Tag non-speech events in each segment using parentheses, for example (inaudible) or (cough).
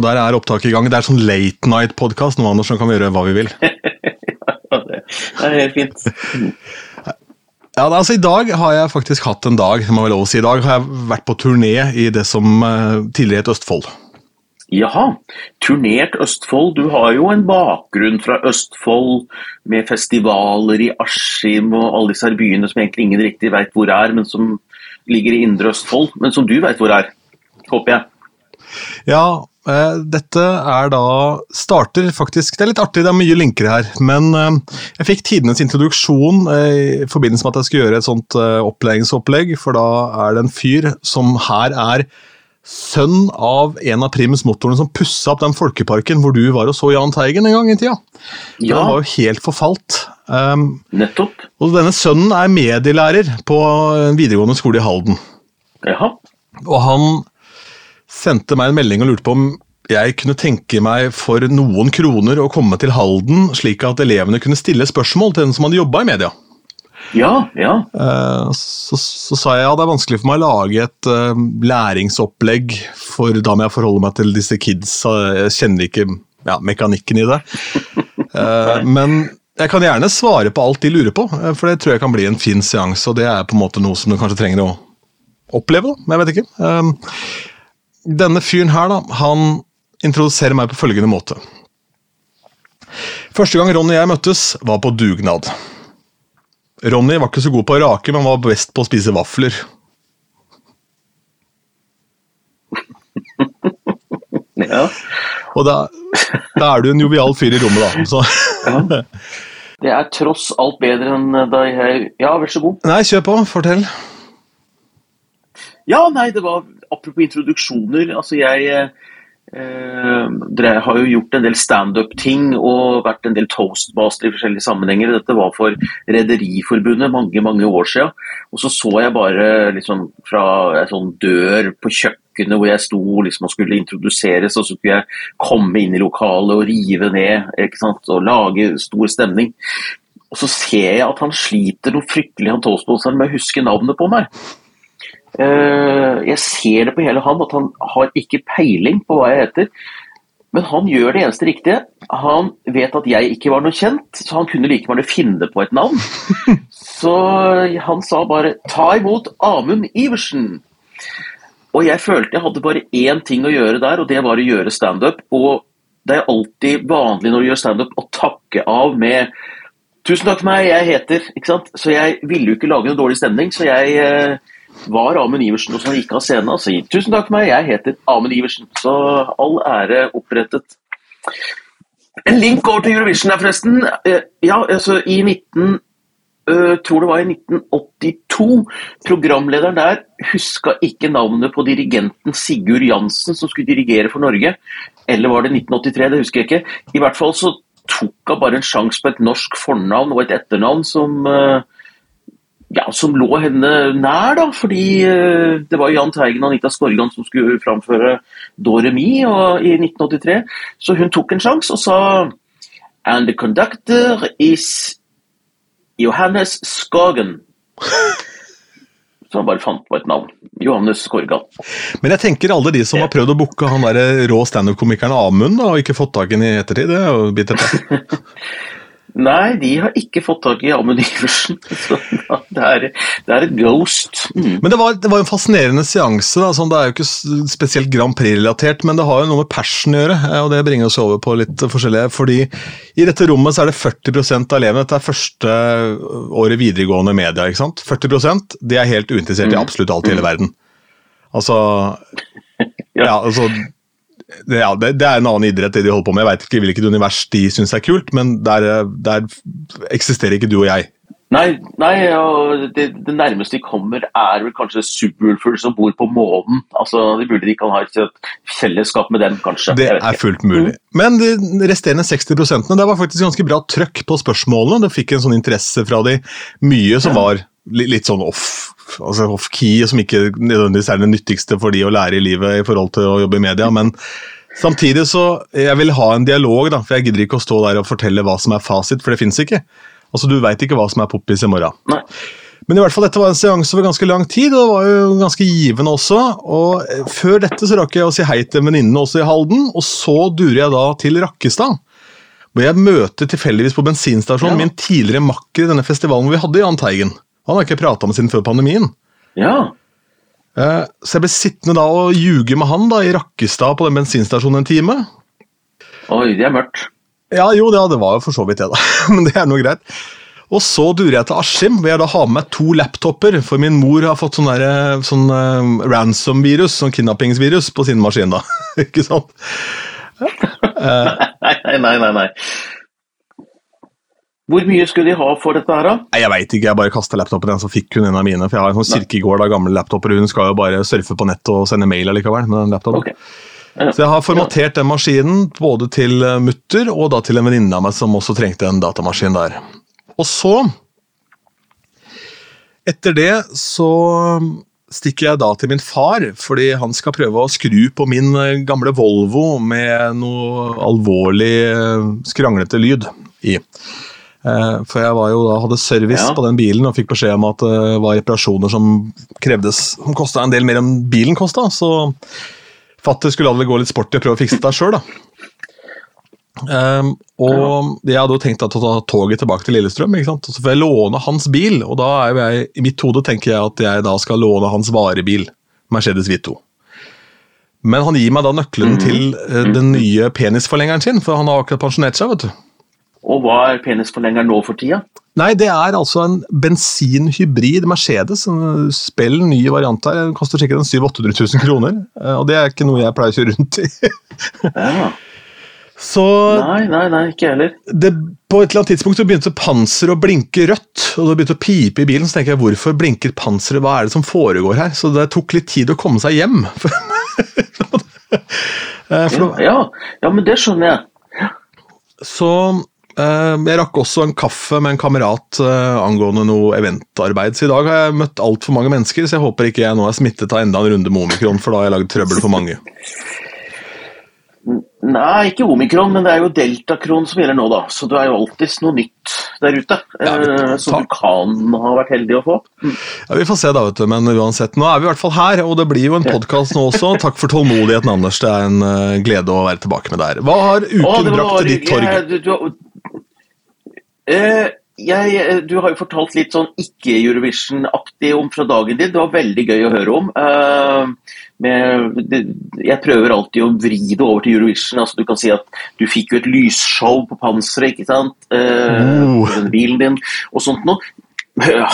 Og der er opptaket i gang. Det er sånn late night-podkast nå, Anders, som kan vi gjøre hva vi vil. (laughs) ja, det er helt fint. Ja, altså I dag har jeg faktisk hatt en dag. må jeg lov å si. I dag har jeg vært på turné i det som uh, tidligere het Østfold. Jaha, turnert Østfold. Du har jo en bakgrunn fra Østfold med festivaler i Askim og alle disse her byene som egentlig ingen riktig veit hvor er, men som ligger i indre Østfold. Men som du veit hvor er, håper jeg. Ja, eh, dette er da Starter faktisk Det er litt artig, det er mye linker her. Men eh, jeg fikk tidenes introduksjon eh, i forbindelse med at jeg skulle gjøre et sånt opplæringsopplegg, for da er det en fyr som her er sønn av en av Prims motorene som pussa opp den folkeparken hvor du var og så Jahn Teigen en gang i tida. Ja. Den var jo helt forfalt. Um, Nettopp. Og denne sønnen er medielærer på en videregående skole i Halden. Jaha. Og han sendte meg en melding og lurte på om jeg kunne tenke meg for noen kroner å komme til Halden, slik at elevene kunne stille spørsmål til den som hadde jobba i media. Ja, ja. Eh, så, så, sa jeg ja, det er vanskelig for meg å lage et uh, læringsopplegg, for da må jeg forholde meg til disse kidsa. Jeg kjenner ikke ja, mekanikken i det. uh, (laughs) men jeg kan gjerne svare på alt de lurer på, for det tror jeg kan bli en fin seanse. Og det er på en måte noe som du kanskje trenger å oppleve, da. Jeg vet ikke. Uh, denne fyren her, da, han introduserer meg på følgende måte. Første gang Ronny og jeg møttes, var på dugnad. Ronny var ikke så god på å rake, men var best på å spise vafler. (laughs) ja. Og da, da, er du en jovial fyr i rommet, da. Så. ja. Det er tross alt bedre enn da jeg Ja, vær så god. Nei, kjør på. Fortell. Ja, nei, det var Apropos introduksjoner. altså jeg Eh, dere har jo gjort en del standup-ting og vært en del toastmaster i forskjellige sammenhenger. Dette var for Rederiforbundet mange mange år siden. Og så så jeg bare liksom fra en sånn dør på kjøkkenet hvor jeg sto liksom og skulle introduseres, og så skulle jeg komme inn i lokalet og rive ned og lage stor stemning. Og så ser jeg at han sliter noe fryktelig, han med å huske navnet på meg. Eh, jeg ser det på hele han at han har ikke peiling på hva jeg heter. Men han gjør det eneste riktige. Han vet at jeg ikke var noe kjent, så han kunne like gjerne finne på et navn. (laughs) Så han sa bare 'ta imot Amund Iversen'. Og jeg følte jeg hadde bare én ting å gjøre der, og det var å gjøre standup. Og det er alltid vanlig når du gjør standup å takke av med 'tusen takk for meg, jeg heter'. Ikke sant? Så jeg ville jo ikke lage noe dårlig stemning, så jeg eh, var Amund Iversen, og så gikk av scenen og sier tusen takk for meg, jeg heter Amund Iversen. Så all ære opprettet. En link over til Eurovision der, forresten. Eh, ja, altså i 19... Uh, tror det var i 1982. Programlederen der huska ikke navnet på dirigenten Sigurd Jansen som skulle dirigere for Norge. Eller var det 1983, det husker jeg ikke. I hvert fall så tok hun bare en sjanse på et norsk fornavn og et etternavn som uh, ja, som lå henne nær, da, fordi uh, det var Jahn Teigen og Anita Skorgan som skulle framføre Doremi i 1983. Så hun tok en sjanse og sa And the conductor is Johannes Skagen. Så han bare fant på et navn. Johannes Skorgan. Men jeg tenker alle de som har prøvd å booke han der rå standup-komikeren Amund og ikke fått tak i i ettertid, det er jo bittert. (laughs) Nei, de har ikke fått tak i Amund Iversen. (laughs) Så det er, det er et ghost. Mm. Men det var, det var, en fascinerende seanse. Da. Sånn, det er jo ikke spesielt Grand Prix-relatert, men det har jo noe med passion å gjøre. og Det bringer oss over på litt forskjellige. fordi i dette rommet så er det 40% av elevene. Dette er første året videregående media. ikke sant? 40% de er helt uinteressert mm. i absolutt alt i hele mm. verden. Altså (laughs) ja, altså ja, det, det, er en annen idrett det de holder på med. Jeg vet ikke hvilket univers de syns er kult, men der, der, eksisterer ikke du og jeg. Nei, nei det, det, nærmeste de kommer er vel kanskje Superwoolfer som bor på månen. Altså, De burde de kan ha et fellesskap med dem, kanskje. Det er fullt mulig. Mm. Men de resterende 60% det var faktisk ganske bra trøkk på spørsmålene. Det fikk en sånn interesse fra de. Mye som var litt sånn off, altså off-key, som ikke nødvendigvis er det nyttigste for de å lære i livet i forhold til å jobbe i media. men Samtidig så jeg vil ha en dialog, da, for jeg gidder ikke å stå der og fortelle hva som er fasit, for det fins ikke. Altså, Du veit ikke hva som er poppis i morgen. Nei. Men i hvert fall, dette var en seanse over ganske lang tid, og det var jo ganske givende også. Og eh, Før dette så rakk jeg å si hei til venninnene også i Halden, og så durer jeg da til Rakkestad. Hvor jeg møter tilfeldigvis på bensinstasjonen Ja. min tidligere makker i denne festivalen vi hadde, Jahn Teigen. Han har ikke prata med siden før pandemien. Ja. Eh, Så jeg ble sittende da og ljuge med han da i Rakkestad på den bensinstasjonen en time. Oi, det er mørkt. Ja, jo, ja, det var jo for så vidt det, da. (laughs) Men det er noe greit. Og så durer jeg til Askim, hvor jeg da har med meg to laptoper. For min mor har fått sånn, der, sånn uh, ransom-virus, sånn kidnappingsvirus, på sin maskin. da. (laughs) Ikke sant? (laughs) Nei, nei, nei, nei. nei. Hvor mye skulle de ha for dette her, da? Nei, Jeg veit ikke, jeg bare kasta laptopen igjen, så fikk hun en av mine. For jeg har en sånn Kirkegård av gamle laptoper, hun skal jo bare surfe på nettet og sende mail allikevel. med den laptopen. Ok. Så jeg har formatert den maskinen både til eh, mutter og da til en venninne av meg som også trengte en datamaskin der. Og så, etter det, så stikker jeg da til min far, fordi han skal prøve å skru på min eh, gamle Volvo med noe alvorlig eh, skranglete lyd i. Eh, For jeg var jo da, hadde service Ja. på den bilen og fikk beskjed om at det var reparasjoner som krevdes, som kosta en del mer enn bilen kosta. Så fatter skulle alle gå litt sport i å prøve å fikse det sjøl, da. Um, og jeg hadde jo tenkt å ta toget tilbake til Lillestrøm, ikke sant? og så får jeg låne hans bil. Og da er jo jeg, i mitt hode tenker jeg at jeg da skal låne hans varebil, Mercedes Vito. Men han gir meg da nøkkelen til eh, den nye penisforlengeren sin, for han har akkurat pensjonert seg. vet du. Og hva er penisforlengeren nå for tida? Nei, det er altså en bensinhybrid Mercedes. En spell ny variant her. Den koster sikkert en 700 000-800 000 kroner. eh, Og det er ikke noe jeg pleier å kjøre rundt i. Ja. Så Nei, nei, nei, ikke heller. det, på et eller annet tidspunkt så begynte panseret å blinke rødt, og det begynte å pipe i bilen. Så tenker jeg, hvorfor blinker panseret, hva er det som foregår her? Så det tok litt tid å komme seg hjem. (laughs) Det- Ja, ja, men det skjønner jeg. så jeg rakk også en kaffe med en kamerat eh, angående noe eventarbeid. Så i dag har jeg møtt altfor mange mennesker, så jeg håper ikke jeg nå er smittet av enda en runde med omikron, for da har jeg lagd trøbbel for mange. Nei, ikke omikron, men det er jo deltakron som gjelder nå, da. Så det er jo alltids noe nytt der ute. Ja, eh, som du kan ha vært heldig å få. Ja, Vi får se, da, vet du. Men uansett, nå er vi i hvert fall her, og det blir jo en podkast nå også. Takk for tålmodigheten, Anders. Det er en uh, glede å være tilbake med deg. Hva har uken det brakt til ditt torg? hyggelig. Du, du, eh, jeg, eh, du har jo fortalt litt sånn ikke-Eurovision-aktig om fra dagen din. Det var veldig gøy å høre om. Uh, med, det, jeg prøver alltid å vri det over til Eurovision. altså Du kan si at du fikk jo et lysshow på panseret, ikke sant? Uh, Oh. bilen din, og sånt noe. Ja,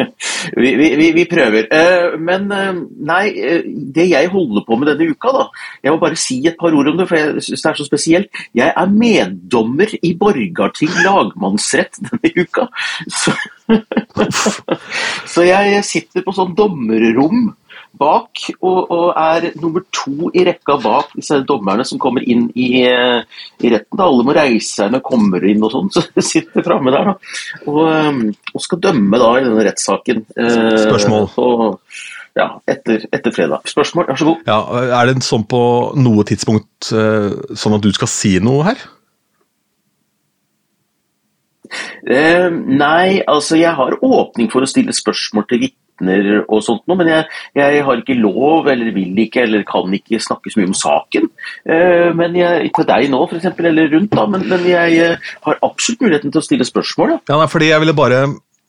(laughs) vi, vi, vi- prøver. Eh, Men eh, nei, eh, det jeg holder på med denne uka, da Jeg må bare si et par ord om det, for jeg syns det er så spesielt. Jeg er meddommer i Borgarting lagmannsrett (laughs) denne uka. Så, (laughs) så jeg sitter på sånn dommerrom bak, og, og er nummer to i rekka bak disse dommerne som kommer inn i, eh, i retten. Da. Alle må reise seg når de kommer inn og sånn, (laughs) så jeg sitter framme der da. Og, eh, og skal dømme da i denne rettssaken. eh, Spørsmål. på, ja, etter, etter fredag. Spørsmål, vær så god. Ja, er det sånn på noe tidspunkt eh, sånn at du skal si noe her? Eh, nei, altså jeg har åpning for å stille spørsmål til vitner og sånt noe, men jeg, jeg har ikke lov, eller vil ikke, eller kan ikke snakke så mye om saken. Eh, men jeg, til deg nå, eksempel, eller rundt da, men, men jeg eh, har absolutt muligheten til å stille spørsmål. Da. Ja, nei, fordi jeg ville bare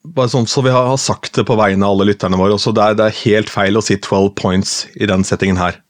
bare sånn så vi har sagt det på vegne av alle lytterne våre. Også det, er, det er helt feil å si 12 points i den settingen her.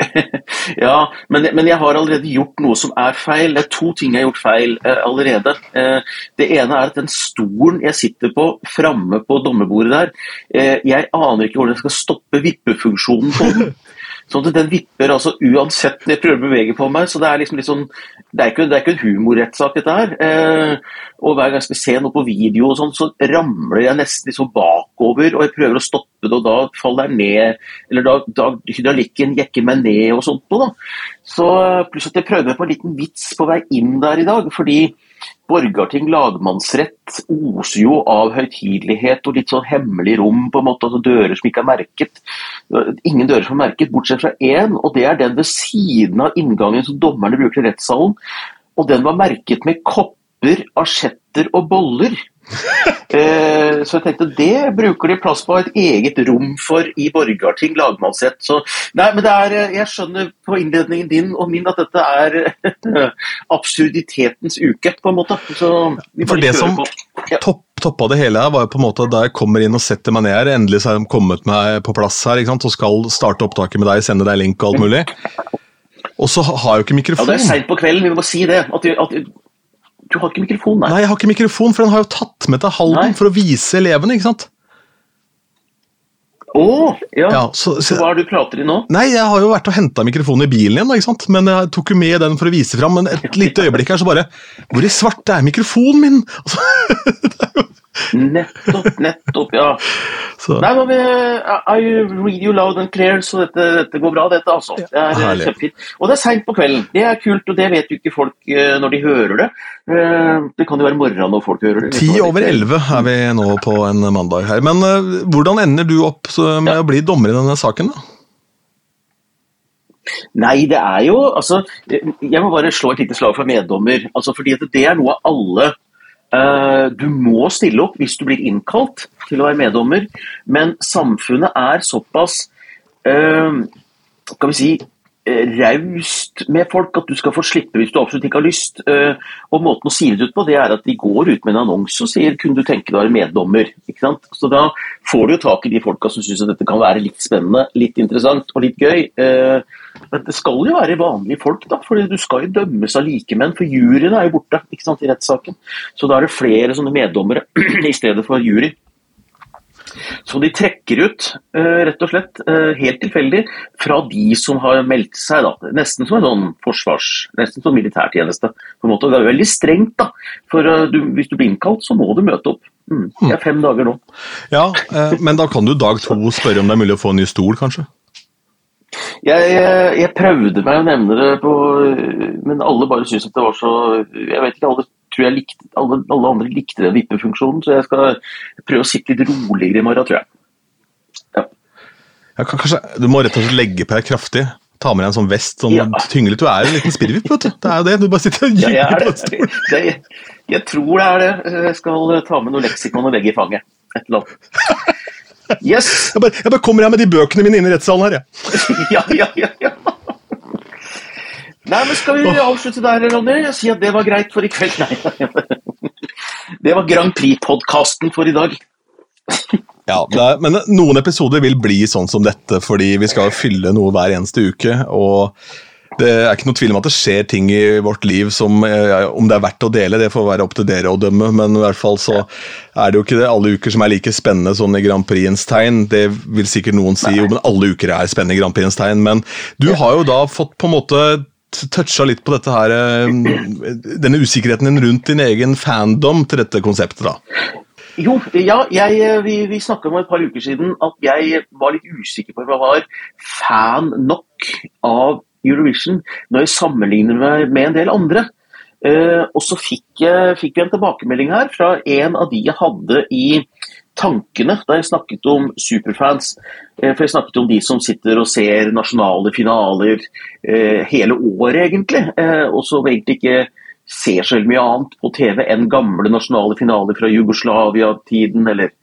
(laughs) Ja, men, men jeg har allerede gjort noe som er feil. Det er to ting jeg har gjort feil eh, allerede. Eh, det ene er at den stolen jeg sitter på framme på dommerbordet der, eh, jeg aner ikke hvordan jeg skal stoppe vippefunksjonen på den. (laughs) Sånn at den vipper altså uansett jeg prøver å bevege på meg. så Det er liksom litt sånn, det er ikke, det er ikke en humorrettssak, dette her. Eh, og Hver gang jeg skal se noe på video, og sånn, så ramler jeg nesten liksom bakover. og Jeg prøver å stoppe det, og da faller jeg ned. Eller da, da hydraulikken jekker meg ned og sånt da. Så Pluss at jeg prøvde på en liten vits på vei inn der i dag. fordi Borgarting lagmannsrett oser jo av høytidelighet og litt sånn hemmelig rom, på en måte, altså dører som ikke er merket. Ingen dører som er merket, bortsett fra én, og det er den ved siden av inngangen som dommerne bruker til rettssalen. Og den var merket med kopper, asjetter og boller. Eh, så jeg tenkte det bruker de plass på et eget rom for i Borgarting lagmannsrett. Så nei, men det er eh, Jeg skjønner på innledningen din og min at dette er absurditetens uke, på en måte. Så vi For det som ja. topp, toppa det hele her, var jo på en måte da jeg kommer inn og setter meg ned her, endelig så har de kommet meg på plass her ikke sant, og skal starte opptaket med deg, sende deg link og alt mulig. Og så har jeg jo ikke mikrofon. Ja, Det er seint på kvelden, vi må si det. At, at, du har ikke mikrofon, nei. Nei, jeg har ikke mikrofon, for den har jo tatt med til Halden nei. for å vise elevene, ikke sant. Å, oh, ja. ja så, så, hva er det du prater i nå? Nei, Jeg har jo vært og henta mikrofonen i bilen igjen, ikke sant? men jeg tok jo med den for å vise fram. Men et (laughs) lite øyeblikk her så bare Hvor i svarte er mikrofonen min?! (laughs) Altså, Nettopp, nettopp, ja. (laughs) Så. Nei, men I read you loud and clear, så dette, dette går bra, dette, altså. Det er eh, Herlig. kjempefint. Og det er seint på kvelden. Det er kult, og det vet jo ikke folk eh, når de hører det. Eh, det kan jo være morgenen når folk hører det. Ti over elleve er vi nå på en mandag her. Men hvordan ender du opp med ja. å bli dommer i denne saken, da? Nei, det er jo altså Jeg må bare slå et lite slag for meddommer. altså fordi det er noe alle du må stille opp hvis du blir innkalt til å være meddommer, men samfunnet er såpass uh, Skal vi si eh, raust med folk at du skal få slippe hvis du absolutt ikke har lyst. Uh, og Måten å si det ut på det er at de går ut med en annonse og sier kunne du tenke deg å være meddommer. Ikke sant? Så Da får du jo tak i de folka som syns dette kan være litt spennende, litt interessant og litt gøy. Uh, men det skal jo være vanlige folk, da, for du skal jo dømmes av likemenn. For juryen er jo borte ikke sant, i rettssaken. Så da er det flere sånne meddommere (clears throat) i stedet for jury. Så de trekker ut, uh, rett og slett, uh, helt tilfeldig, fra de som har meldt seg. da, Nesten som en sånn forsvars... Nesten som militærtjeneste. på en måte. Det er veldig strengt. da, for uh, du, Hvis du blir innkalt, så må du møte opp. Mm. Det er fem dager nå. Ja, Men da kan du dag to spørre om det er mulig å få en ny stol, kanskje? Jeg, jeg, prøvde meg å nevne det, på, men alle bare syntes at det var så Jeg vet ikke, alle, tror jeg likte, alle, alle andre likte den vippefunksjonen, så jeg skal prøve å sitte litt roligere i morgen, tror jeg. Ja. Ja, kanskje, du må rett og slett legge på deg kraftig. Ta med deg en sånn vest som ja. tynger litt. Du er en liten spirrevipp, vet du. Det er jo det. Du bare sitter og gynger ja, på en stol. Jeg, jeg tror det er det. Jeg skal ta med noe leksikon og legge i fanget. Et eller annet. (laughs) Yes! Jeg bare, jeg bare kommer her med de bøkene mine inn i rettssalen her, jeg. (laughs) ja, ja, ja, ja. Nei, men Skal vi avslutte der, Ronny? Jeg sier at det var greit for i kveld. Nei. (laughs) Det var Grand Prix-podkasten for i dag. ja, er, men noen episoder vil bli sånn som dette, fordi vi skal fylle noe hver eneste uke. og det er ikke noe tvil om at det skjer ting i vårt liv som eh, Om det er verdt å dele, det får være opp til dere å dømme, men i hvert fall så er det jo ikke det alle uker som er like spennende sånn i Grand Prixens tegn. Det vil sikkert noen si, jo, men alle uker er spennende i Grand Prixens tegn. Men du har jo da fått på en måte toucha litt på dette her eh, Denne usikkerheten din rundt din egen fandom til dette konseptet, da. Jo, ja, jeg, eh, vi, vi snakka om et par uker siden at jeg var litt usikker på om jeg var fan nok av Eurovision når jeg sammenligner meg med en del andre. Uh, og så fikk, fikk vi en tilbakemelding her fra en av de jeg hadde i tankene da jeg snakket om superfans. Uh, for jeg snakket om de som sitter og ser nasjonale finaler uh, hele året, egentlig. og som egentlig ikke ser så mye annet på TV enn gamle nasjonale finaler fra Jugoslavia-tiden, eller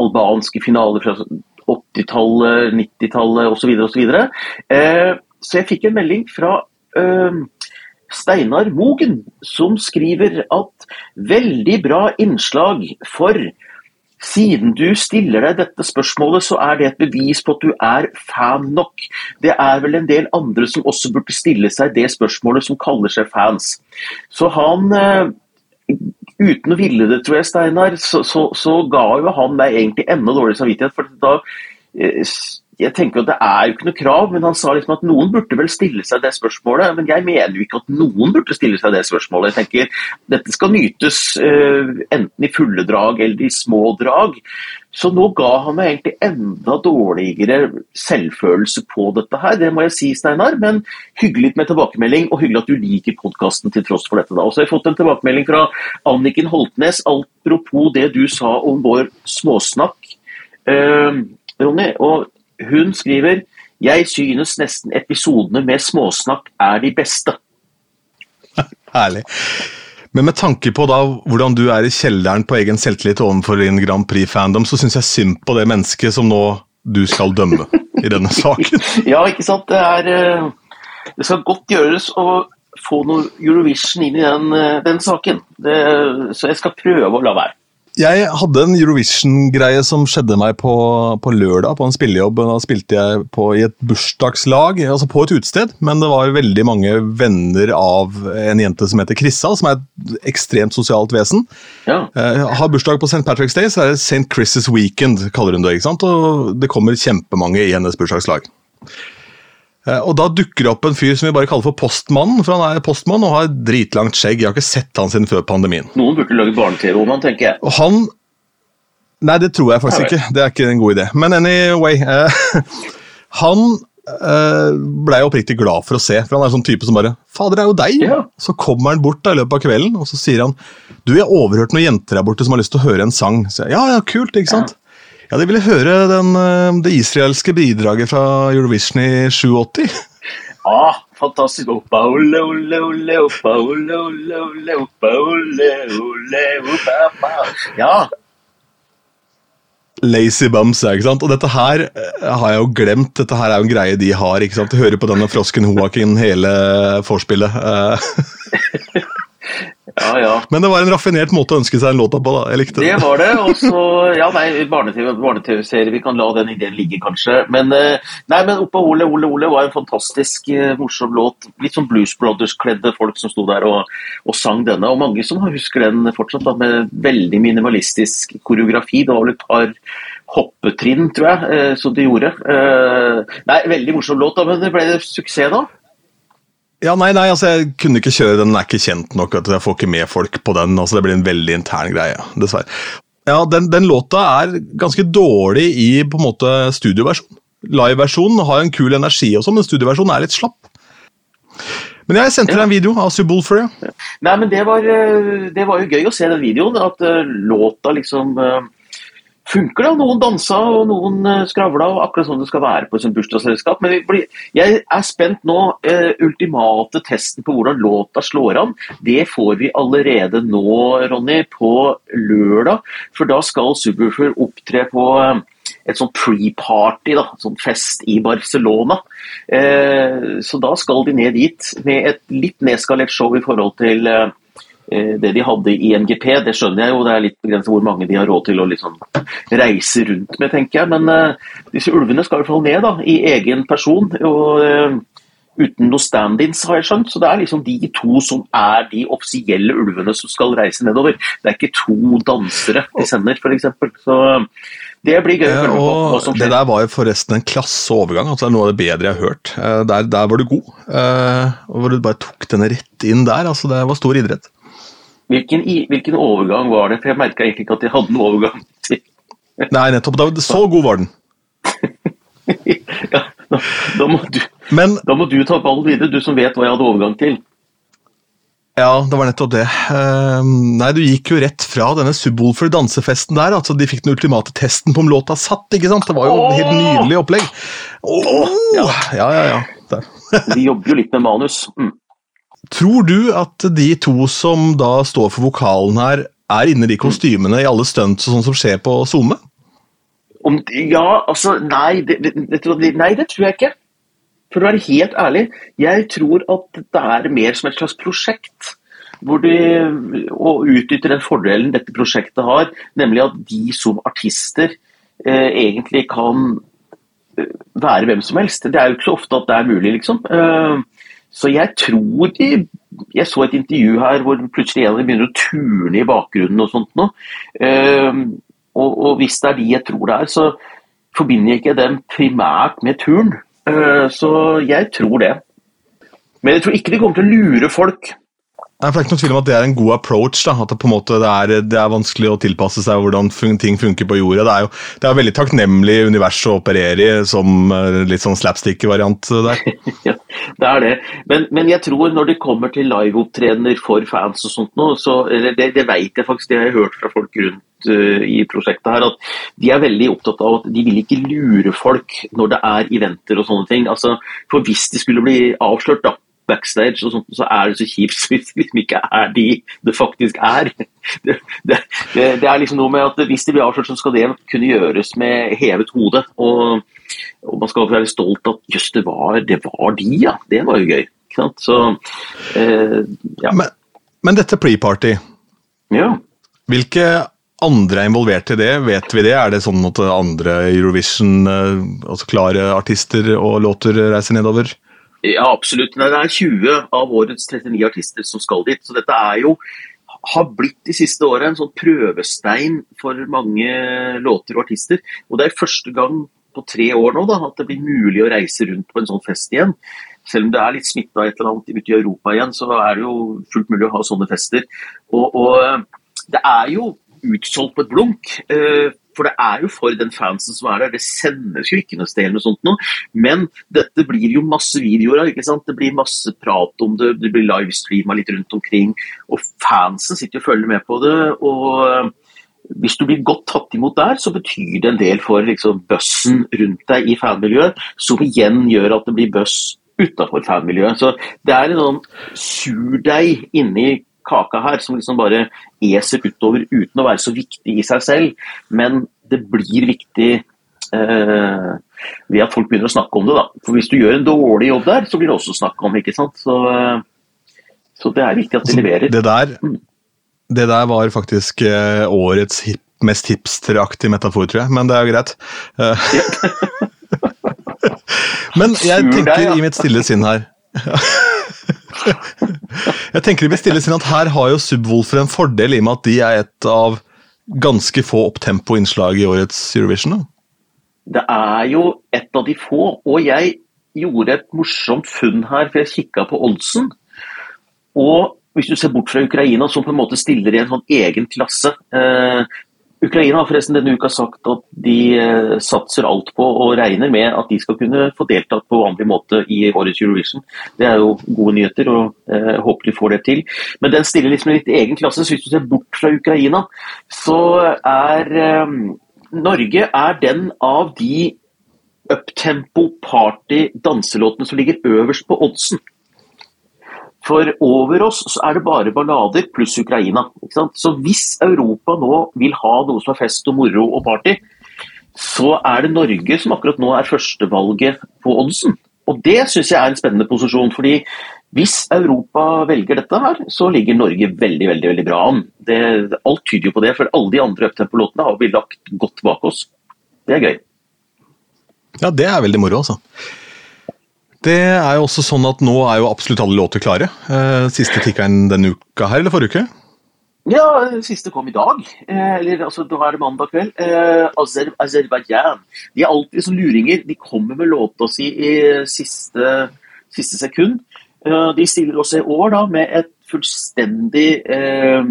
albanske finaler fra 80-tallet, 90-tallet osv. osv. Eh, så jeg fikk en melding fra eh, Steinar Mogen, som skriver at veldig bra innslag for siden du stiller deg dette spørsmålet, så er det et bevis på at du er fan nok. Det er vel en del andre som også burde stille seg det spørsmålet, som kaller seg fans. Så han eh, Uten å ville det, tror jeg, Steinar, så, så, så ga jo han meg egentlig enda dårlig samvittighet. for da eh, jeg tenker at Det er jo ikke noe krav, men han sa liksom at noen burde vel stille seg det spørsmålet. Men jeg mener jo ikke at noen burde stille seg det spørsmålet. Jeg tenker Dette skal nytes uh, enten i fulle drag eller i små drag. Så nå ga han meg egentlig enda dårligere selvfølelse på dette her. Det må jeg si, Steinar. Men hyggelig med tilbakemelding, og hyggelig at du liker podkasten til tross for dette. da. Og så har jeg fått en tilbakemelding fra Anniken Holtnes apropos det du sa om vår småsnakk. Uh, Ronny, og hun skriver jeg synes nesten episodene med småsnakk er de beste. (laughs) Herlig. Men med tanke på da hvordan du er i kjelleren på egen selvtillit overfor din Grand Prix-fandom, så syns jeg synd på det mennesket som nå du skal dømme i denne (laughs) saken. ja, ikke sant. Det er eh, Det skal godt gjøres å få noe Eurovision inn i den, eh, den saken. Det, så jeg skal prøve å la være. Jeg hadde en Eurovision-greie som skjedde meg på, på, lørdag, på en spillejobb. Da spilte jeg på, i et bursdagslag, altså på et utested, men det var veldig mange venner av en jente som heter Krissa, som er et ekstremt sosialt vesen. Ja. Eh, har bursdag på St. Patrick's Day, så er det St. Chris' Weekend, kaller hun det. ikke sant? Og det kommer kjempemange i hennes bursdagslag. Eh, og Da dukker det opp en fyr som vi bare kaller for Postmannen. for Han er postmann og har dritlangt skjegg. Jeg har ikke sett han siden før pandemien. Noen burde lage barne-TV om han, tenker jeg. Og han Nei, det tror jeg faktisk ikke. Det er ikke en god idé. Men anyway eh, (laughs) Han eh, blei oppriktig glad for å se, for han er sånn type som bare 'Fader, det er jo deg!' Ja. Så kommer han bort da, i løpet av kvelden og så sier han 'Du, jeg har overhørt noen jenter der borte som har lyst til å høre en sang.' Så jeg, ja, ja, kult, ikke sant? Ja. De ville høre den, eh, det israelske bidraget fra Eurovision i 87. (laughs) Ah, fantastisk. Oppa, ole, ole, ole, oppa, ole, ole, ole, oppa, ole, ole, oppa, Ja. Lazy Bums, ikke sant? Og dette her eh, har jeg jo glemt. Dette her er jo en greie de har. ikke sant? Du hører på denne frosken Hoakin hele vorspielet. (laughs) Eh. Ja, ja. Men det var en raffinert måte å ønske seg en låta på. da, jeg likte Det Det var det. og så, (laughs) ja nei, Barne-TV-serie, vi kan la den ideen ligge, kanskje. Men eh, nei, men Oppa Ole Ole Ole var en fantastisk uh, morsom låt. Litt sånn Blues Brothers-kledde folk som sto der og, og, sang denne. Og mange som husker den fortsatt, da, med veldig minimalistisk koreografi. Det var vel et par hoppetrinn, tror jeg, uh, som de gjorde. Nei, Veldig morsom låt, da, men det ble suksess da? Ja, nei, nei, altså jeg kunne ikke kjøre den, den er ikke kjent nok. Jeg får ikke med folk på den. altså Det blir en veldig intern greie, dessverre. Ja, Den, den låta er ganske dårlig i på en måte studioversjon. Liveversjonen har en kul energi, også, men studioversjonen er litt slapp. Men jeg sendte deg en video av Subwoolfer. Ja. Nei, men det var, eh, det var, jo gøy å se den videoen. At uh, låta liksom uh, funker. da, Noen dansa og noen uh, skravla, og akkurat sånn det skal være på et bursdagsselskap. Men jeg er spent nå. Eh, ultimate testen på hvordan låta slår an, det får vi allerede nå, Ronny, på lørdag. For da skal Subwoofer opptre på uh, et sånt pre-party, da, sånn fest i Barcelona. Eh, så da skal de ned dit med et litt nedskalert show i forhold til eh, Eh, det de hadde i NGP, det skjønner jeg jo, det er litt begrenset hvor mange de har råd til å liksom reise rundt med, tenker jeg. Men uh, disse ulvene skal i hvert fall ned da, i egen person. og uh, Uten noe stand-ins, har jeg skjønt. Så det er liksom de to som er de offisielle ulvene som skal reise nedover. Det er ikke to dansere de sender, f.eks. Så det blir gøy. Eh, og det der var jo forresten en klasseovergang. altså Det er noe av det bedre jeg har hørt. Der, der var du god. og Hvor du bare tok den rett inn der. altså Det var stor idrett. Hvilken, hvilken, overgang var det? For jeg merka egentlig ikke at de hadde noen overgang til. Nei, nettopp. Da, så god var den. (laughs) ja, da, da, må du, Men, da må du ta ballen videre, du som vet hva jeg hadde overgang til. Ja, det var nettopp det. Uh, nei, Du gikk jo rett fra denne Subwoolfer dansefesten der. altså De fikk den ultimate testen på om låta satt. ikke sant? Det var jo et helt nydelig opplegg. Oh, ja, ja, ja. ja. De jobber jo litt med manus. Mm. Tror du at de to som da står for vokalen her, er inne i kostymene i alle stunts sånn som skjer på SoMe? Om, ja, altså nei det, det, nei det, tror jeg ikke. For å være helt ærlig, jeg tror at det er mer som et slags prosjekt. Hvor de og utnytter den fordelen dette prosjektet har, nemlig at de som artister eh, egentlig kan eh, være hvem som helst. Det er jo ikke så ofte at det er mulig, liksom. Eh, så jeg tror de Jeg så et intervju her hvor plutselig en av dem begynner å turne i bakgrunnen og sånt noe. Uh, og, og, hvis det er de jeg tror det er, så forbinder jeg ikke dem primært med turn. Uh, så jeg tror det. Men jeg tror ikke de kommer til å lure folk. Nei, for Det er ikke noe tvil om at det er en god approach. da, At det på en måte det er, det er vanskelig å tilpasse seg hvordan ting funker på jorda. Det er jo det er veldig takknemlig univers å operere i, som eh, litt sånn slapstick-variant der. (laughs) ja, det er det. Men, men, jeg tror når det kommer til liveopptredener for fans og sånt nå, så, det, det vet jeg faktisk, det har jeg hørt fra folk rundt uh, i prosjektet her, at de er veldig opptatt av at de vil ikke lure folk når det er eventer og sånne ting. Altså, For hvis de skulle bli avslørt, da, backstage, og sånt, så er det så kjipt (laughs) hvis det liksom ikke er de det faktisk er. Det, det, det, er liksom noe med at Hvis det blir avslørt, så skal det kunne gjøres med hevet hode. Og, og man skal være stolt at jøss, det, det, var de, ja. Det var jo gøy. Så, eh, ja. men, men, dette pre-party, ja. hvilke andre er involvert i det? Vet vi det? Er det sånn at andre Eurovision, eh, altså klare artister og låter reiser nedover? Ja, absolutt. Det er 20 av årets 39 artister som skal dit. Så dette er jo har blitt de siste åra en sånn prøvestein for mange låter og artister. Og det er første gang på tre år nå da, at det blir mulig å reise rundt på en sånn fest igjen. Selv om det er litt smitta et eller annet ute i Europa igjen, så er det jo fullt mulig å ha sånne fester. Og, og det er jo utsolgt på et blunk. For det er jo for den fansen som er der. Det sendes jo ikke noe sted noe sånt noe. Men dette blir jo masse videoer av. ikke sant? Det blir masse prat om det, det blir livestreama litt rundt omkring. Og fansen sitter og følger med på det. og eh, hvis du blir godt tatt imot der, så betyr det en del for liksom, bussen rundt deg i fanmiljøet, som igjen gjør at det blir buss utafor fanmiljøet. Så det er en sånn surdeig inni kaka her som liksom bare eser utover uten å være så viktig i seg selv. Men det blir viktig eh, ved at folk begynner å snakke om det. da. For Hvis du gjør en dårlig jobb der, så blir det også snakk om ikke sant? Så, eh, så det er viktig at de leverer. Det der, mm. det der var faktisk eh, årets hip, mest hipsteraktige metafor, tror jeg, men det er jo greit. Eh, (laughs) men jeg tenker i mitt stille sinn her (laughs) jeg tenker vi stille inn at Her har jo Subwoolfer en fordel i og med at de er et av ganske få opptempo-innslag i årets Eurovision. Da. Det er jo et av de få, og jeg gjorde et morsomt funn her, for jeg kikka på oddsen. Og hvis du ser bort fra Ukraina, som på en måte stiller i en sånn egen klasse eh, Ukraina har forresten denne uka sagt at de eh, satser alt på og regner med at de skal kunne få deltatt på vanlig måte i årets Eurovision. Det er jo gode nyheter, og eh, håper de får det til. Men den stiller liksom i litt egen klasse. Så hvis du ser bort fra Ukraina, så er eh, Norge er den av de uptempo party danselåtene som ligger øverst på oddsen. For over oss er det bare ballader pluss Ukraina. Så hvis Europa nå vil ha noe som er fest og moro og party, så er det Norge som akkurat nå er førstevalget på oddsen. Og det syns jeg er en spennende posisjon. fordi hvis Europa velger dette her, så ligger Norge veldig veldig, veldig bra an. Det, alt tyder jo på det, for alle de andre uptempo-låtene har vi lagt godt bak oss. Det er gøy. Ja, det er veldig moro, altså. Det er jo også sånn at Nå er jo absolutt alle låter klare. Eh, siste tikkeren denne uka her, eller forrige uke? Ja, siste kom i dag. Eh, eller altså, da er det mandag kveld. Eh, Azer Azerbaijan. De er alltid som luringer. De kommer med låta si i siste, siste sekund. Eh, de stiller også i år da med et fullstendig eh,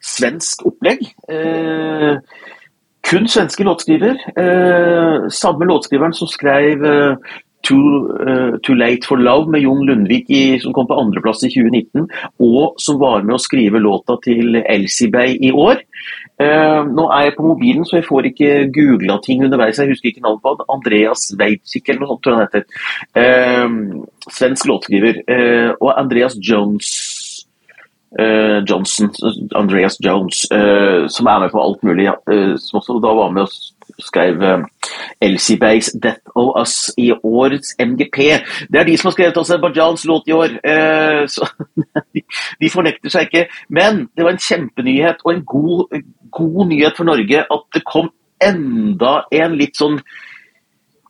svensk opplegg. Eh, kun svenske låtskriver. samme låtskriveren som skrev Too, uh, Too, Late for Love med Jon Lundvik i, som kom på andreplass i 2019, og som var med å skrive låta til Elsie Bay i år. Uh, nå er jeg på mobilen, så jeg får ikke googla ting underveis. Jeg husker ikke navnet på han. Andreas Weitzik eller noe sånt, tror jeg han heter. Uh, svensk låtskriver. og Andreas Jones Johnson, Andreas Jones, som er med på alt mulig. som også da var med og skrev Elsie Bays 'Death of Us' i årets MGP. Det er de som har skrevet Aserbajdsjans låt i år, uh, så (laughs) de, fornekter seg ikke. Men det var en kjempenyhet og en god, god nyhet for Norge at det kom enda en litt sånn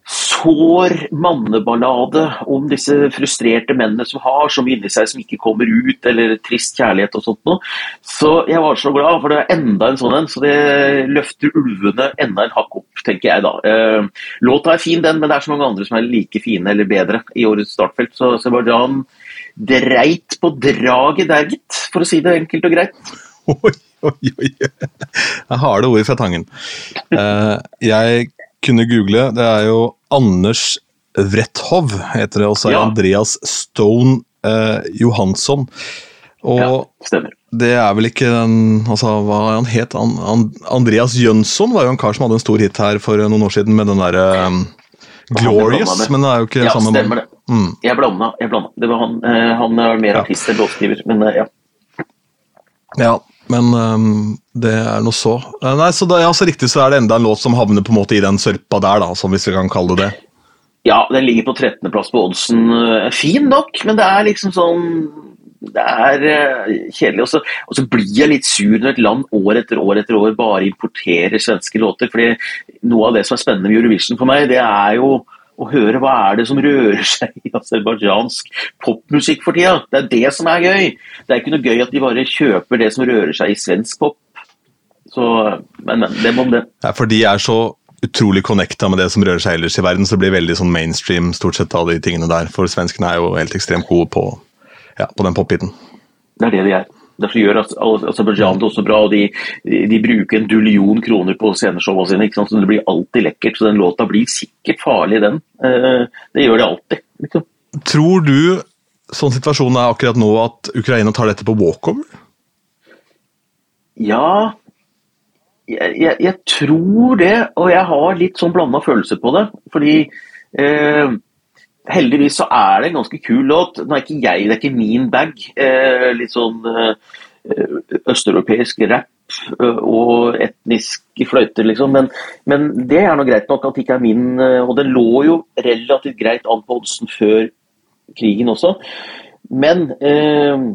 sår manneballade om disse frustrerte mennene som har så mye inni seg som ikke kommer ut, eller trist kjærlighet og sånt noe. Så jeg var så glad, for det er enda en sånn en, så det løfter ulvene enda en hakk opp, tenker jeg da. Eh, låta er fin, den, men det er så mange andre som er like fine eller bedre i årets startfelt. Så Sebastian dreit på draget der, gitt, for å si det enkelt og greit. Oi, oi, oi. Jeg har det ordet fra Tangen. Eh, jeg kunne google, det er jo Anders Wrethov, heter det, og så er ja. Andreas Stone eh, Johansson. Og ja, stemmer. det er vel ikke den altså, Hva han het han? Andreas Jønsson var jo en kar som hadde en stor hit her for noen år siden med den derre um, Glorious, men det er jo ikke ja, samme stemmer det. Mm. Jeg blanda. Jeg blanda. Det var han, eh, han er mer artist enn låtskriver, men eh, ja. Ja, men um, det er noe så. Uh, nei, så da, ja, så riktig så er det enda en låt som havner på en måte i den sørpa der, da, som hvis vi kan kalle det det. Ja, den ligger på 13.-plass på oddsen. Fin nok, men det er liksom sånn det er uh, kjedelig. Og så, og så, blir jeg litt sur når et land år etter år etter år bare importerer svenske låter. fordi noe av det som er spennende med Eurovision for meg, det er jo å høre hva er det som rører (laughs) seg i aserbajdsjansk popmusikk for tida. Det er det som er gøy. Det er ikke noe gøy at de bare kjøper det som rører seg i svensk pop. Så, men, men det må om det. Ja, for de er så utrolig connecta med det som rører seg ellers i verden, så det blir veldig sånn mainstream stort sett av de tingene der. For svenskene er jo helt ekstremt gode på, ja, på den popbiten. Det er det de er. Derfor gjør Aserbajdsjan det også bra. og de, de, bruker en dullion kroner på sceneshowene sine. ikke sant? Så Det blir alltid lekkert. så Den låta blir sikkert farlig, den. Eh, det gjør det alltid. Liksom. Tror du, sånn situasjonen er akkurat nå, at Ukraina tar dette på walkover? Ja, jeg, jeg, jeg, tror det. Og jeg har litt sånn blanda følelser på det. Fordi eh, heldigvis så er det en ganske kul låt. Nå er ikke jeg, det er ikke min bag. Eh, litt sånn eh, østeuropeisk rap eh, og etniske fløyter, liksom. Men, men, det er nå greit nok at det ikke er min. Eh, og den lå jo relativt greit an på oddsen før krigen også. Men eh,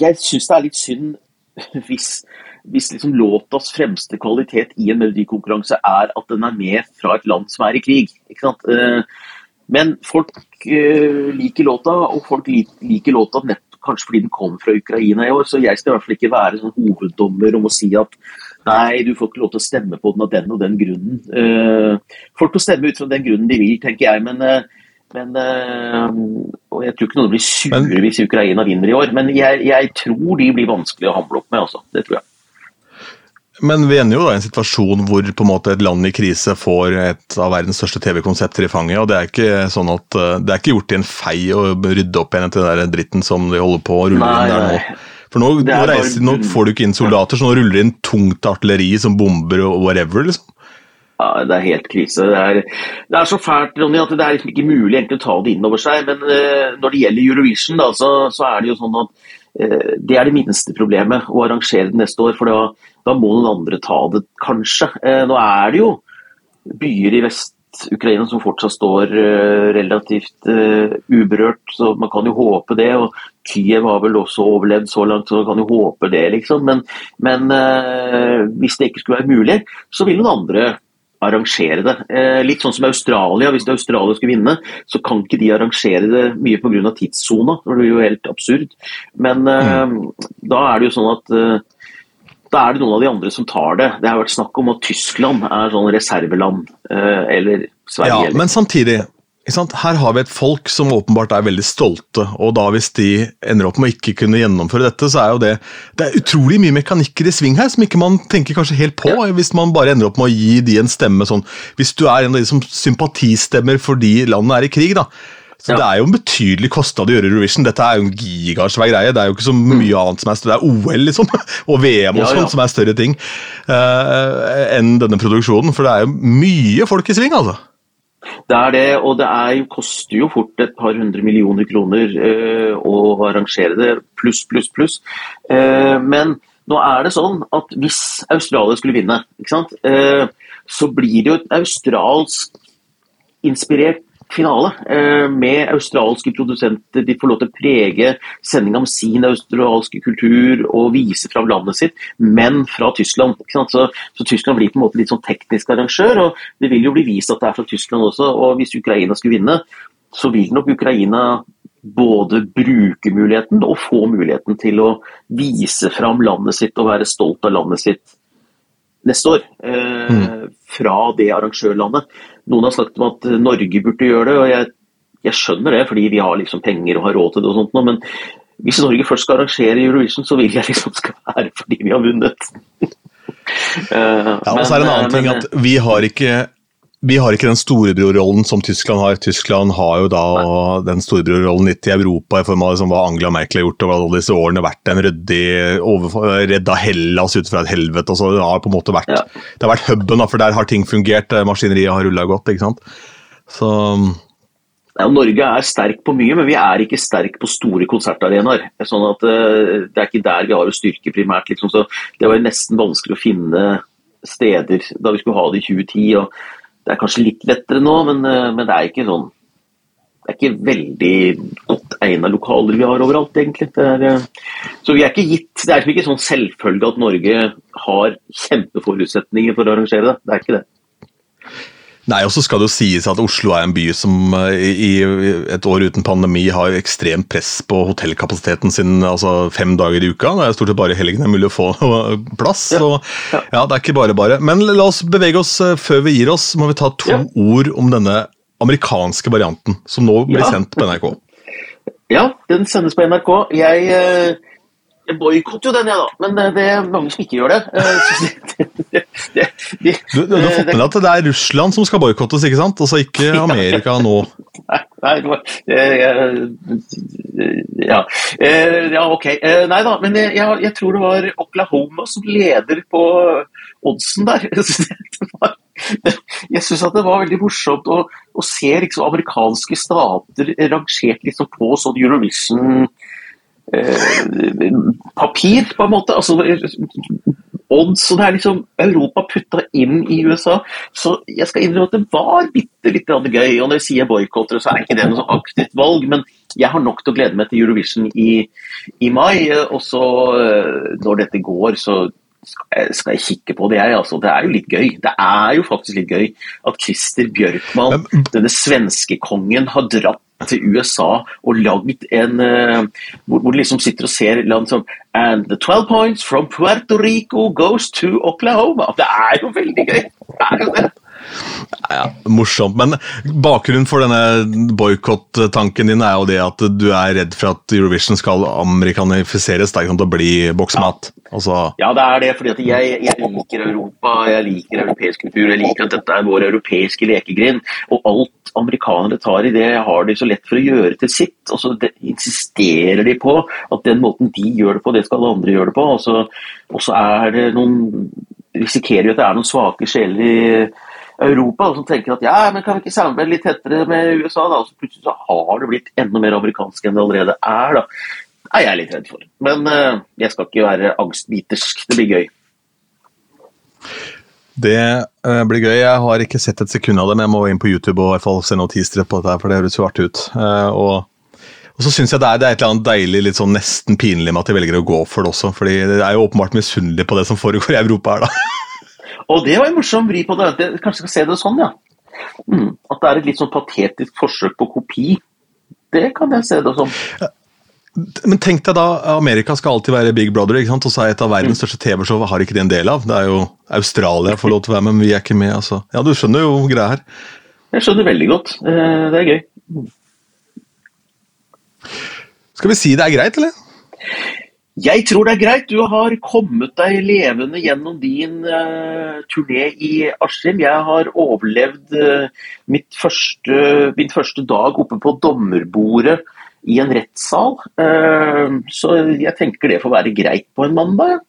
jeg syns det er litt synd (laughs) hvis, hvis liksom låtas fremste kvalitet i en melodikonkurranse er at den er med fra et land som er i krig. Ikke sant? Eh, men folk uh, liker låta, og folk liker låta nett, kanskje fordi den kom fra Ukraina i år. Så jeg skal i hvert fall ikke være sånn hoveddommer om å si at nei, du får ikke lov til å stemme på den av den og den grunnen. Uh, folk får stemme ut fra den grunnen de vil, tenker jeg. men uh, men, og Jeg tror ikke noen blir sure hvis Ukraina vinner i år, men jeg, jeg tror de blir vanskelig å hamle opp med. Også. Det tror jeg. Men vi ender jo da i en situasjon hvor på en måte et land i krise får et av verdens største TV-konsepter i fanget. og Det er ikke sånn at eh, det er ikke gjort i en fei å rydde opp igjen etter den der dritten som de holder på å rulle inn der nå. For nå, nå, reiser, nå, får du ikke inn soldater, så nå ruller det inn tungt artilleri som bomber og whatever. liksom. Ja, Det er helt krise. Det er, det er så fælt Ronny, at det er liksom ikke mulig egentlig å ta det inn over seg. Men uh, når det gjelder Eurovision, da, så, så, er det jo sånn at det er det minste problemet å arrangere det neste år. For da, da må noen andre ta det, kanskje. Eh, nå er det jo byer i Vest-Ukraina som fortsatt står eh, relativt uberørt, så man kan jo håpe det. og Kiev har vel også overlevd så langt, så man kan jo håpe det, liksom. Men, men hvis det ikke skulle være mulig, så vil noen andre arrangere det. Eh, litt sånn som Australia. Hvis Australia skulle vinne, så kan ikke de arrangere det mye pga. tidssona. Det blir jo helt absurd. Men eh, mm. da er det jo sånn at eh, da er det noen av de andre som tar det. Det har vært snakk om at Tyskland er sånn reserveland, eh, eller Sverige. Ja, men samtidig, her har vi et folk som åpenbart er veldig stolte, og da hvis de ender opp med å ikke kunne gjennomføre dette, så er jo det Det er utrolig mye mekanikker i sving her som ikke man tenker kanskje helt på, ja. hvis man bare ender opp med å gi de en stemme sånn Hvis du er en av de som sympatistemmer fordi landet er i krig, da så ja. Det er jo en betydelig kostnad å gjøre Eurovision. Dette er jo en gigasvær greie. Det er jo ikke så mm. mye annet som er større. Det er OL liksom, (laughs) og VM og ja, sånt som er større ting uh, enn denne produksjonen. For det er jo mye folk i sving, altså. Det er det, og det er, koster jo fort et par hundre millioner kroner eh, å arrangere det, pluss, pluss, pluss. Eh, men nå er det sånn at hvis Australia skulle vinne, så blir det jo et australsk inspirert finale eh, med australske produsenter. De får lov til å prege sendinga om sin australske kultur og vise fram landet sitt, men fra Tyskland. Så, så, Tyskland blir på en måte litt sånn teknisk arrangør, og det vil jo bli vist at det er fra Tyskland også. og Hvis Ukraina skulle vinne, så vil nok Ukraina både bruke muligheten og få muligheten til å vise fram landet sitt og være stolt av landet sitt neste år. Eh, mm. Fra det arrangørlandet. Noen har snakket om at Norge burde gjøre det, og jeg, jeg skjønner det, fordi vi har liksom penger og har råd til det. og sånt, Men hvis Norge først skal arrangere Eurovision, så vil jeg liksom skal være fordi vi har vunnet. uh, (laughs) ja, og så er det en annen men, ting at vi har ikke vi har ikke den storebrorrollen som Tyskland har. Tyskland har jo da den storebrorrollen litt i Europa i form av liksom hva Angela Merkel har gjort over alle disse årene. Vært en ryddig Redda Hellas ut fra et helvete. Altså, det har på en måte vært ja. det har vært huben, for der har ting fungert. Maskineriet har rulla godt. ikke sant? Så ja, Norge er sterk på mye, men vi er ikke sterk på store konsertarenaer. Sånn at uh, Det er ikke der vi har å styrke primært. Liksom. Så det var nesten vanskelig å finne steder da vi skulle ha det i 2010. og Det er kanskje litt lettere nå, men, uh, men det er ikke sånn det er ikke veldig godt egna lokaler vi har overalt, egentlig. Er, uh, så vi er ikke gitt, det er ikke sånn selvfølge at Norge har kjempeforutsetninger for å arrangere det. Det er ikke det. Nei, og så skal det jo sies at Oslo er en by som eh, i et år uten pandemi har ekstremt press på hotellkapasiteten sin altså fem dager i uka. Det er stort sett bare helgene mulig å få (laughs) plass. Ja. Så ja, det er ikke bare bare. Men la oss bevege oss eh, før vi gir oss. Må vi ta to ja. ord om denne amerikanske varianten som nå blir sendt på NRK. Ja, den sendes på NRK. Jeg eh, jeg boikotter jo den, jeg, da. Men det, det, er mange som ikke gjør det. det, det du, du, har fått med deg at det er Russland som skal boikottes, ikke sant? Altså ikke Amerika nå? (laughs) Nei, nei ja. ja, ok. Nei da, men jeg, jeg, tror det var Oklahoma som leder på oddsen der. (laughs) Jeg syns det var veldig morsomt å, å se liksom, amerikanske stater rangert liksom, på sånn Eurovision Eh, papir, på en måte. altså odds, og det er liksom Europa putta inn i USA. Så jeg skal innrømme at det var bitte litt gøy. Og når jeg sier boikotter, så er ikke det noe så aktivt valg, men jeg har nok til å glede meg til Eurovision i, i mai. Og så, eh, når dette går, så skal jeg kikke på det, jeg. Altså. Det er jo litt gøy. Det er jo faktisk litt gøy at Christer Bjørkman, denne svenske kongen, har dratt til USA og lagd en uh, hvor, hvor, de liksom sitter og ser land som And the 12 points from Puerto Rico goes to Oklahoma. Det er jo veldig gøy. Det er jo det. Ja, morsomt. Men bakgrunnen for denne boikott-tanken din er jo det at du er redd for at Eurovision skal amerikanifiseres til å bli boksmat. Altså... ja, det er det. fordi jeg, jeg, liker Europa, jeg liker europeisk kultur. Jeg liker at dette er vår europeiske lekegrind. Og alt amerikanere tar i det, har de så lett for å gjøre til sitt. Og så insisterer de på at den måten de gjør det på, det skal alle andre gjøre det på. Og så, og så er det noen risikerer jo at det er noen svake sjeler i Europa som tenker at ja, men kan vi ikke samarbeide litt tettere med USA, da? Og så plutselig så har det blitt enda mer amerikansk enn det allerede er, da. Det er jeg litt redd for. Men uh, jeg skal ikke være angstbitersk. Det blir gøy. Det uh, blir gøy. Jeg har ikke sett et sekund av det, men jeg må inn på YouTube og i hvert fall se noen teasere på dette, for det høres jo artig ut. Uh, og og så syns jeg det er, det er, et eller annet deilig, litt sånn nesten pinlig med at de velger å gå for det også. fordi det er jo åpenbart misunnelig på det som foregår i Europa her, da. (laughs) Og det var en morsom vri på det. Kanskje skal se det sånn, ja. Mm, at det er et litt sånn patetisk forsøk på kopi. Det kan jeg se det som. Men tenk deg da, Amerika skal alltid være Big Brother, ikke sant? og så er et av verdens mm. største TV-show har ikke det en del av. Det er jo Australia får lov til å være med, men vi er ikke med. altså. Ja, Du skjønner jo greia her. Jeg skjønner veldig godt. Eh, det er gøy. Skal vi si det er greit, eller? Jeg tror det er greit. Du har kommet deg levende gjennom din uh, turné i Askim. Jeg har overlevd uh, første, min første dag oppe på dommerbordet i en rettssal. Uh, så jeg tenker det får være greit på en mandag.